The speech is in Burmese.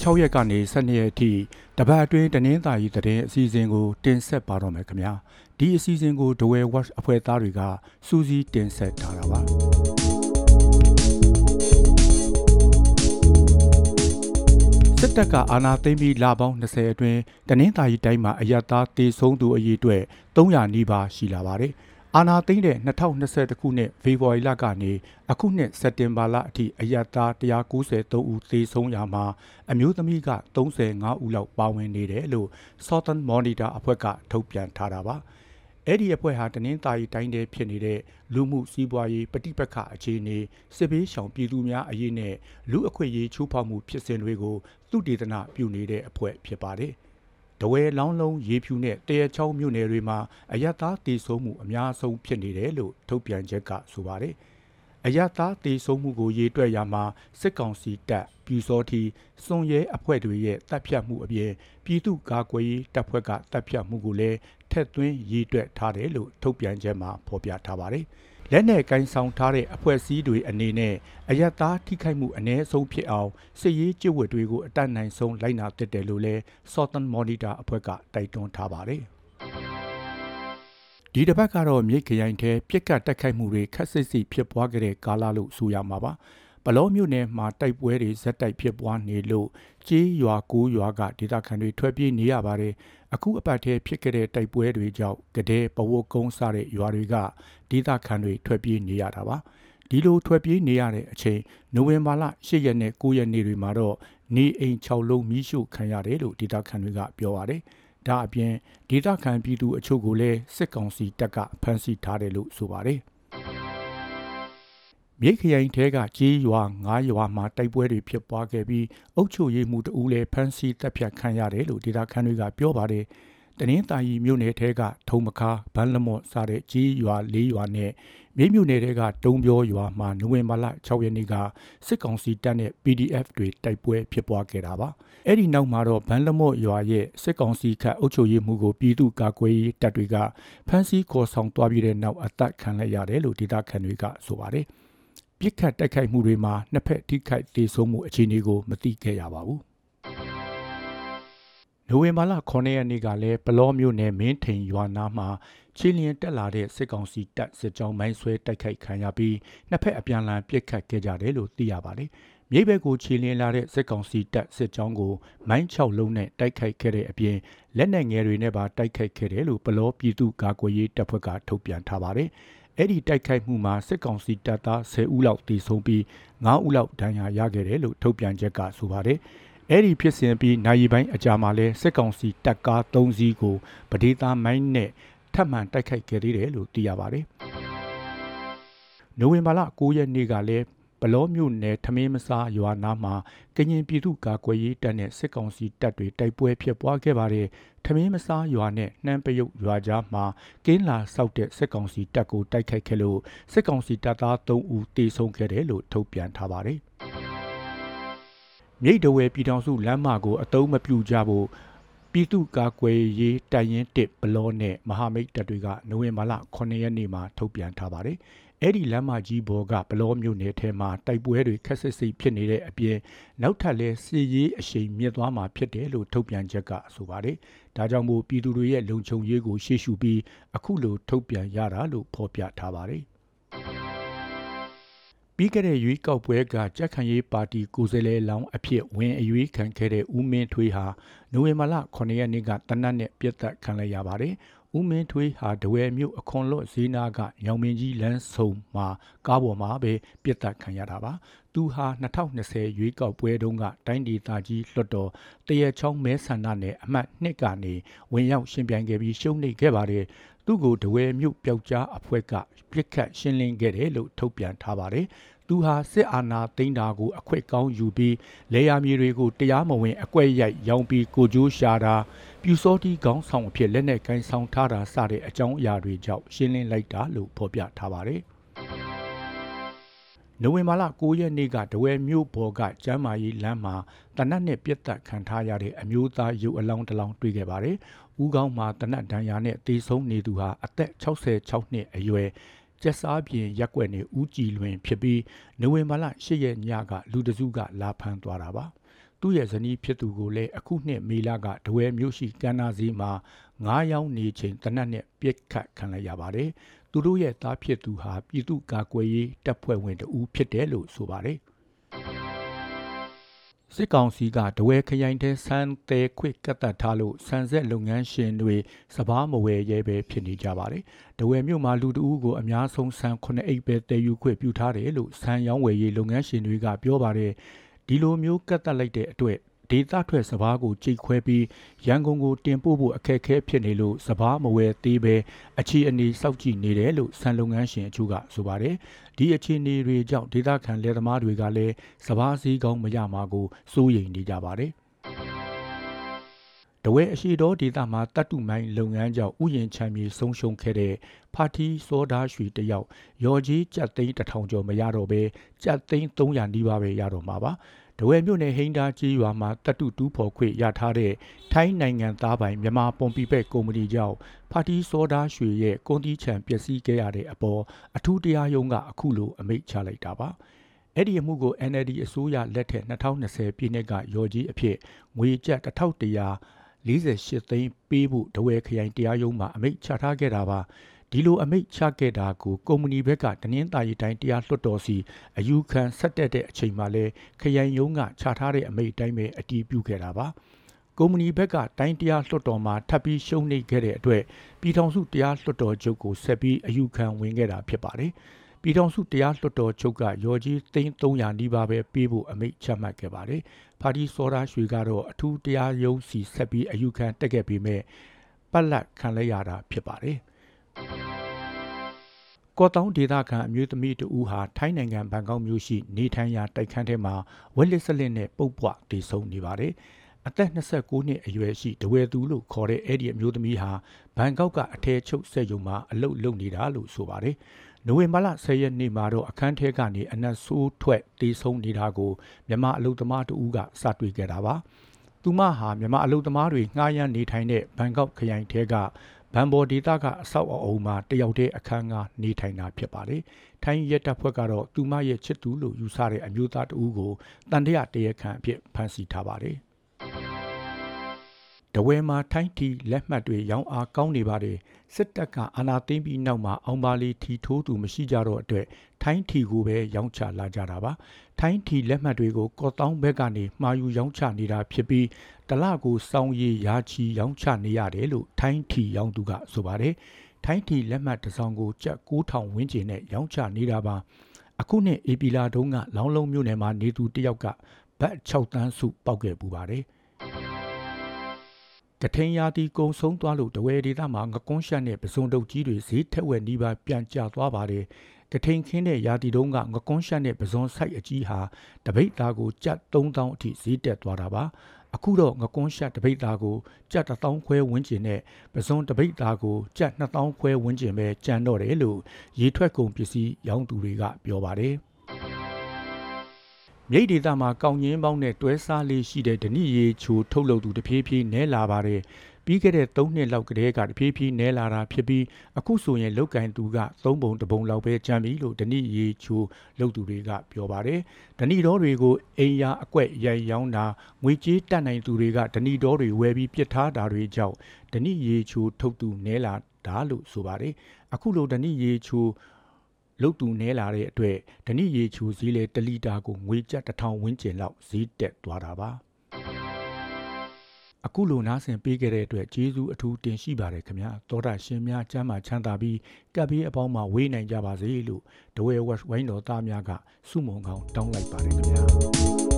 6ရက်ကနေ12ရက်အထိတပတ်အတွင်းတနင်္သာရီသတင်းအစီအစဉ်ကို တင်ဆက်ပါတော့မယ်ခင်ဗျာဒီအစီအစဉ်ကိုဒဝဲ watch အဖွဲ့သားတွေကစူးစီးတင်ဆက်ထားတာပါစစ်တပ်ကအာဏာသိမ်းပြီးလပေါင်း20အတွင်းတနင်္သာရီတိုင်းမှာအယက်သားတေဆုံးသူအရေအတွက်300နီးပါးရှိလာပါတယ်။ အာနာသိမ့်တဲ့2021ခုနှစ်ဖေဖော်ဝါရီလကနေအခုနှစ်စက်တင်ဘာလအထိအယက်သား193ဦးသေဆုံးရမှာအမျိုးသမီးက35ဦးလောက်ပါဝင်နေတယ်လို့ Southern Monitor အဖွဲ့ကထုတ်ပြန်ထားတာပါအဲ့ဒီအဖွဲ့ဟာတနင်္သာရီတိုင်းထဲဖြစ်နေတဲ့လူမှုစီးပွားရေးပဋိပက္ခအခြေအနေစစ်ဘေးရှောင်ပြည်သူများအရေးနဲ့လူအခွင့်အရေးချိုးဖောက်မှုဖြစ်စဉ်တွေကိုသုတေသနပြုနေတဲ့အဖွဲ့ဖြစ်ပါတယ်။ တဝဲလောင်းလုံးရေဖြူနဲ့တရချောင်းမြို့နယ်တွေမှာအယက်သားတည်ဆုံမှုအများဆုံးဖြစ်နေတယ်လို့ထုတ်ပြန်ချက်ကဆိုပါတယ်။အယက်သားတည်ဆုံမှုကိုရေတွက်ရမှာစစ်ကောင်စီတပ်ပြူစောတီစွန်ရဲအဖွဲ့တွေရဲ့တပ်ဖြတ်မှုအပြင်ပြည်သူ့ကာကွယ်ရေးတပ်ဖွဲ့ကတပ်ဖြတ်မှုကိုလည်းထက်သွင်းရေတွက်ထားတယ်လို့ထုတ်ပြန်ချက်မှာဖော်ပြထားပါတယ်။ လက်နက်ကင်ဆောင်ထားတဲ့အဖွဲ့အစည်းတွေအနေနဲ့အယက်သားထိခိုက်မှုအ ਨੇ ဆုံးဖြစ်အောင်စစ်ရေးကြိုးဝတ်တွေကိုအတတ်နိုင်ဆုံးလိုက်နာသင့်တယ်လို့လဲ Southern Monitor အဖွဲ့ကတိုက်တွန်းထားပါတယ်ဒီတစ်ပတ်ကတော့မြိတ်ခရိုင်ထဲပြစ်ကတ်တက်ခိုက်မှုတွေခက်ဆစ်စီဖြစ်ပွားခဲ့တဲ့ကာလလို့ဆိုရမှာပါ ပလောမြို့နယ်မှာတိုက်ပွဲတွေဇက်တိုက်ဖြစ်ပွားနေလို့ကြေးရွာကိုရွာကဒေသခံတွေထွက်ပြေးနေရပါတယ်အခုအပတ်ထဲဖြစ်ခဲ့တဲ့တိုက်ပွဲတွေကြောင့်ကတဲ့ပဝတ်ကုန်းစတဲ့ရွာတွေကဒေသခံတွေထွက်ပြေးနေရတာပါဒီလိုထွက်ပြေးနေရတဲ့အချိန်နိုဝင်ဘာလ10ရက်နဲ့9ရက်နေ့တွေမှာတော့နေအိမ်6လုံးမိရှုခံရတယ်လို့ဒေသခံတွေကပြောပါတယ်ဒါအပြင်ဒေသခံပြည်သူအချို့ကိုလည်းစစ်ကောင်စီတပ်ကဖမ်းဆီးထားတယ်လို့ဆိုပါတယ် မြိတ်ခရိုင်ထဲကကြီးရွာ၅ရွာမှာတိုက်ပွဲတွေဖြစ်ပွားခဲ့ပြီးအုပ်ချုပ်ရေးမှူးတဦးလည်းဖမ်းဆီးတပ်ဖြတ်ခံရတယ်လို့ဒေသခံတွေကပြောပါတယ်။တနင်္သာရီမြို့နယ်ထဲကထုံမခါဘန်းလမော့စတဲ့ကြီးရွာ၄ရွာနဲ့မြိတ်မြို့နယ်ထဲကတုံးပြောရွာမှာနိုဝင်ဘာလ6ရက်နေ့ကစစ်ကောင်စီတပ်နဲ့ PDF တွေတိုက်ပွဲဖြစ်ပွားခဲ့တာပါ။အဲ့ဒီနောက်မှာတော့ဘန်းလမော့ရွာရဲ့စစ်ကောင်စီခတ်အုပ်ချုပ်ရေးမှူးကိုပြည်သူ့ကာကွယ်ရေးတပ်တွေကဖမ်းဆီးခေါ်ဆောင်သွားပြီးတဲ့နောက်အသက်ခံလိုက်ရတယ်လို့ဒေသခံတွေကဆိုပါတယ်။ ပြစ်ခတ်တိုက်ခိုက်မှုတွေမှာနှစ်ဖက်ထိခိုက်ဒေဆုံးမှုအခြေအနေကိုမသိခဲ့ရပါဘူး။နိုဝင်ဘာလ9ရက်နေ့ကလည်းပလောမျိုးနယ်မင်းထိန်ရွာနာမှာချင်းလျင်တက်လာတဲ့စစ်ကောင်စီတပ်စစ်ကြောင်းမိုင်းဆွဲတိုက်ခိုက်ခံရပြီးနှစ်ဖက်အပြန်အလှန်ပြစ်ခတ်ခဲ့ကြတယ်လို့သိရပါတယ်။မြိတ်ဘက်ကိုခြေလင်းလာတဲ့စစ်ကောင်စီတပ်စစ်ကြောင်းကိုမိုင်း6လုံးနဲ့တိုက်ခိုက်ခဲ့တဲ့အပြင်လက်နက်ငယ်တွေနဲ့ပါတိုက်ခိုက်ခဲ့တယ်လို့ပလောပြည်သူ့ကာကွယ်ရေးတပ်ဖွဲ့ကထုတ်ပြန်ထားပါတယ်။ အဲ့ဒီတိုက်ခိုက်မှုမှာစစ်ကောင်စီတပ်သား10ဦးလောက်တေဆုံးပြီး9ဦးလောက်ဒဏ်ရာရခဲ့တယ်လို့ထုတ်ပြန်ချက်ကဆိုပါတယ်။အဲ့ဒီဖြစ်စဉ်ပြီးနိုင်ရီပိုင်းအကြာမှာလဲစစ်ကောင်စီတပ်ကား3စီးကိုပဒေသာမိုင်းနဲ့ထပ်မံတိုက်ခိုက်ခဲ့သေးတယ်လို့သိရပါတယ်။နိုဝင်ဘာလ9ရက်နေ့ကလည်းပလောမြို့နယ်ထမင်းမစားရွာနာမှာကရင်ပြည်သူ့ကာကွယ်ရေးတပ်နဲ့စစ်ကောင်စီတပ်တွေတိုက်ပွဲဖြစ်ပွားခဲ့ပါတယ်။ ထမင်းမစားရွာနဲ့နှမ်းပယုတ်ရွာကြားမှာကင်းလာဆောက်တဲ့စစ်ကောင်စီတပ်ကိုတိုက်ခိုက်ခဲ့လို့စစ်ကောင်စီတပ်သား3ဦးတေဆုံးခဲ့တယ်လို့ထုတ်ပြန်ထားပါတယ်။မြိတ်တဝဲပြည်တော်စုလမ်းမကိုအတုံးမပြူကြဖို့ပြည်သူ့ကာကွယ်ရေးတိုင်ရင်တစ်ဘလောနဲ့မဟာမိတ်တပ်တွေကနိုဝင်ဘာလ9ရက်နေ့မှာထုတ်ပြန်ထားပါတယ်။ အဲ့ဒီလမ်းမကြီးဘော်ကဘလောမြို့နယ်ထဲမှာတိုက်ပွဲတွေခက်ဆစ်စိတ်ဖြစ်နေတဲ့အပြင်နောက်ထပ်လဲစီရေးအရှိန်မြင့်သွားမှာဖြစ်တယ်လို့ထုတ်ပြန်ချက်ကဆိုပါတယ်။ဒါကြောင့်မို့ပြည်သူတွေရဲ့လုံခြုံရေးကိုရှေ့ရှုပြီးအခုလိုထုတ်ပြန်ရတာလို့ဖော်ပြထားပါတယ်။ပြီးခဲ့တဲ့ရွေးကောက်ပွဲကကြက်ခံရေးပါတီကိုယ်စားလှယ်လောင်းအဖြစ်ဝင်အရွေးခံခဲ့တဲ့ဦးမင်းထွေးဟာနိုဝင်ဘာလ9ရက်နေ့ကတနတ်နဲ့ပြတ်သက်ခံလိုက်ရပါတယ်။ ဦးမင်းထွေးဟာတဝဲမြို့အခွန်လွတ်ဈေးနာကညောင်မင်းကြီးလမ်းဆုံမှာကားပေါ်မှာပဲပြစ်ဒတ်ခံရတာပါသူဟာ2020ရွေးကောက်ပွဲတုန်းကတိုင်းဒေသကြီးလွှတ်တော်တရချောင်းမဲဆန္ဒနယ်အမှတ်2ကနေဝင်ရောက်ရှင်ပြိုင်ခဲ့ပြီးရှုံးနိမ့်ခဲ့ပါတယ်သူ့ကိုတဝဲမြို့ပျောက်ကြားအဖွဲ့ကပြစ်ခတ်ရှင်းလင်းခဲ့တယ်လို့ထုတ်ပြန်ထားပါတယ် သူဟာစစ်အာဏာသိမ်းတာကိုအခွင့်ကောင်းယူပြီးလေယာမြေတွေကိုတရားမဝင်အကွက်ရိုက်ရောင်းပြီးကိုကြိုးရှာတာပြူစောတီခေါင်းဆောင်အဖြစ်လက်နက်ကိုင်းဆောင်ထားတာစတဲ့အကြောင်းအရာတွေကြောင့်ရှင်းလင်းလိုက်တာလို့ဖော်ပြထားပါတယ်။နိုဝင်ဘာလ9ရက်နေ့ကတဝဲမြို့ပေါ်ကကျမ်းမာရေးလမ်းမှာတနတ်နဲ့ပြတ်သက်ခံထားရတဲ့အမျိုးသားရုပ်အလောင်းတစ်လောင်းတွေ့ခဲ့ပါတယ်။ဦးကောင်းမှာတနတ်ဒဏ်ရာနဲ့တေဆုံးနေသူဟာအသက်66နှစ်အရွယ် ကျက်စားပြင်ရက်ွက်နေဦးကြည်လွင်ဖြစ်ပြီးနိုဝင်ဘာလ10ရက်ညကလူတစုကလာဖမ်းသွားတာပါသူ့ရဲ့ဇနီးဖြစ်သူကိုလည်းအခုနှစ်မေလကတဝဲမြို့ရှိကန္နာစည်းမှာ9ရောင်းနေချိန်တနက်နဲ့ပြစ်ခတ်ခံလိုက်ရပါတယ်။သူတို့ရဲ့သားဖြစ်သူဟာပြည်သူ့ကာကွယ်ရေးတပ်ဖွဲ့ဝင်တဦးဖြစ်တယ်လို့ဆိုပါတယ်။ စစ်ကောင်စီကတဝဲခရိုင်တဲ့ဆန်းသေးခွတ်ကတ်တက်ထားလို့ဆန်ဆက်လုပ်ငန်းရှင်တွေစပားမဝယ်ရဲပဲဖြစ်နေကြပါတယ်။တဝဲမြို့မှာလူတဦးကိုအများဆုံးဆန်9အိတ်ပဲတည်ယူခွင့်ပြုထားတယ်လို့ဆန်ရောင်းဝယ်ရေးလုပ်ငန်းရှင်တွေကပြောပါတယ်။ဒီလိုမျိုးကတ်တက်လိုက်တဲ့အတွက် ဒေသထွက်စပားကိုကြိတ်ခွဲပြီးရန်ကုန်ကိုတင်ပို့ဖို့အခက်အခဲဖြစ်နေလို့စပားမဝယ်သေးပဲအခြေအနေစောင့်ကြည့်နေတယ်လို့ဆန်လုပ်ငန်းရှင်အချို့ကဆိုပါတယ်ဒီအခြေအနေတွေကြောင့်ဒေသခံလယ်သမားတွေကလည်းစပားစည်းကောင်းမရမှာကိုစိုးရိမ်နေကြပါတယ်တဝဲအရှိတော်ဒေသမှာတတ်တုမိုင်းလုပ်ငန်းကြောင့်ဥယျင်ချမ်းမြေဆုံးရှုံးခဲ့တဲ့ဖာတီစောဒါရွှေတယောက်ရော်ကြီးကြက်သိန်း1000ကျော်မရတော့ပဲကြက်သိန်း300နီးပါးပဲရတော့မှာပါ တဝဲမြို့နယ်ဟိန်းဒါကြီးရွာမှာတတုတူးဖော်ခွေရထားတဲ့ထိုင်းနိုင်ငံသားပိုင်မြန်မာပွန်ပီပက်ကုမ္ပဏီကြောင့်ဖာတီစောဒါရွှေရဲ့ကွန်တီချန်ပျက်စီးခဲ့ရတဲ့အပေါ်အထူးတရားရုံးကအခုလိုအမိန့်ချလိုက်တာပါအဲ့ဒီအမှုကို NLD အစိုးရလက်ထက်2020ပြည်နှစ်ကရော်ကြီးအဖြစ်ငွေကျပ်1100 48သိန်းပေးဖို့တဝဲခရိုင်တရားရုံးမှာအမိန့်ချထားခဲ့တာပါ ဒီလိုအမိန့်ချခဲ့တာကိုကုမ္ပဏီဘက်ကတနင်္သာရီတိုင်းတရားလွှတ်တော်စီအယူခံဆက်တက်တဲ့အချိန်မှာလဲခရိုင်ရုံးကချထားတဲ့အမိန့်တိုင်းပဲအတည်ပြုခဲ့တာပါကုမ္ပဏီဘက်ကတိုင်းတရားလွှတ်တော်မှာထပ်ပြီးရှုံးနိမ့်ခဲ့တဲ့အတွက်ပြည်ထောင်စုတရားလွှတ်တော်ချုပ်ကိုဆက်ပြီးအယူခံဝင်ခဲ့တာဖြစ်ပါတယ်ပြည်ထောင်စုတရားလွှတ်တော်ချုပ်ကရော်ကြီးသိန်း300နီးပါးပဲပေးဖို့အမိန့်ချမှတ်ခဲ့ပါတယ်။ဖာတီစောရာရွှေကတော့အထူးတရားရုံးစီဆက်ပြီးအယူခံတက်ခဲ့ပေမဲ့ပတ်လက်ခံလိုက်ရတာဖြစ်ပါတယ်။ ကော့တောင်းဒေသခံအမျိုးသမီးတဦးဟာထိုင်းနိုင်ငံဘန်ကောက်မြို့ရှိနေထိုင်ရာတိုက်ခန်းထဲမှာဝက်လစ်စလစ်နဲ့ပုတ်ပွတည်ဆုံနေပါတယ်။အသက်29နှစ်အရွယ်ရှိတဝဲသူလို့ခေါ်တဲ့အဲ့ဒီအမျိုးသမီးဟာဘန်ကောက်ကအထည်ချုပ်စက်ရုံမှာအလုပ်လုပ်နေတာလို့ဆိုပါတယ်။နိုဝင်ဘာလ10ရက်နေ့မှာတော့အခန်းထဲကနေအနက်ဆိုးထွက်တည်ဆုံနေတာကိုမြန်မာအလုပ်သမားတဦးကစတွေ့ခဲ့တာပါ။သူမဟာမြန်မာအလုပ်သမားတွေငှားရမ်းနေထိုင်တဲ့ဘန်ကောက်ခရိုင်ထဲက ဗန်ဘော်ဒေတာကအဆောက်အအုံမှာတယောက်တည်းအခန်းကနေထိုင်တာဖြစ်ပါတယ်။ထိုင်းရဲတပ်ဖွဲ့ကတော့သူမရဲ့ချစ်သူလို့ယူဆတဲ့အမျိုးသားတဦးကိုတန်တရာတရခန့်အဖြစ်ဖမ်းဆီးထားပါတယ်။ တဝဲမှာထိုင်းတီလက်မှတ်တွေရောင်းအားကောင်းနေပါတယ်စစ်တပ်ကအာဏာသိမ်းပြီးနောက်မှာအောင်ပါလီထီထိုးသူမရှိကြတော့အတွက်ထိုင်းထီကိုပဲရောင်းချလာကြတာပါထိုင်းထီလက်မှတ်တွေကိုကော့တောင်းဘက်ကနေမှာယူရောင်းချနေတာဖြစ်ပြီးတလကိုစောင်းရည်ရာချီရောင်းချနေရတယ်လို့ထိုင်းထီရောင်းသူကဆိုပါတယ်ထိုင်းထီလက်မှတ်တစ်စောင်ကိုကျပ်9000ဝန်းကျင်နဲ့ရောင်းချနေတာပါအခုနှစ်ဧပြီလတုန်းကလောင်းလုံးမြို့နယ်မှာနေသူတယောက်ကဘတ်6တန်းစုပောက်ခဲ့ပူပါတယ် ကထိန်ရာတီကုံဆုံးသွားလို့တဝဲဒေသမှာငကွန်းရှက်နဲ့ပစုံတုတ်ကြီးတွေဈေးထက်ဝက်နီးပါးပြန်ကျသွားပါတယ်ကထိန်ခင်းတဲ့ရာတီတုံးကငကွန်းရှက်နဲ့ပစုံဆိုင်အကြီးဟာတပိတ်သားကိုကြက်3000အထိဈေးတက်သွားတာပါအခုတော့ငကွန်းရှက်တပိတ်သားကိုကြက်1000ခွဲဝန်းကျင်နဲ့ပစုံတပိတ်သားကိုကြက်2000ခွဲဝန်းကျင်ပဲကျန်တော့တယ်လို့ရေထွက်ကုန်ပစ္စည်းရောင်းသူတွေကပြောပါတယ် မြိတ်ဒေသမှာကောင်းငင်းပေါင်းနဲ့တွဲစားလေးရှိတဲ့ဓနိရေချိုထုတ်လုပ်သူတဖြည်းဖြည်းနဲလာပါတယ်ပြီးခဲ့တဲ့3နှစ်လောက်ကတည်းကတဖြည်းဖြည်းနဲလာတာဖြစ်ပြီးအခုဆိုရင်လောက်ကင်သူက3ပုံတပုံလောက်ပဲကျန်ပြီလို့ဓနိရေချိုလုပ်သူတွေကပြောပါတယ်ဓနိတော်တွေကိုအိမ်ယာအကွက်ရိုက်ရောင်းတာငွေကြေးတတ်နိုင်သူတွေကဓနိတော်တွေဝယ်ပြီးပြစ်ထားတာတွေကြောင့်ဓနိရေချိုထုတ်သူနဲလာတာလို့ဆိုပါတယ်အခုလိုဓနိရေချို လုတ်တူနဲလာတဲ့အတွက်ဓနိရေချိုဈေးလေ1လီတာကိုငွေကျပ်1000ဝန်းကျင်လောက်ဈေးတက်သွားတာပါအခုလိုနားဆင်ပေးခဲ့တဲ့အတွက်ကျေးဇူးအထူးတင်ရှိပါတယ်ခင်ဗျာတောတာရှင်များကျမ်းမာချမ်းသာပြီးကပ်ပြီးအပေါင်းမှာဝေးနိုင်ကြပါစေလို့ဒဝဲဝက်ဝိုင်းတော်သားများကစုမုံကောင်းတောင်းလိုက်ပါတယ်ခင်ဗျာ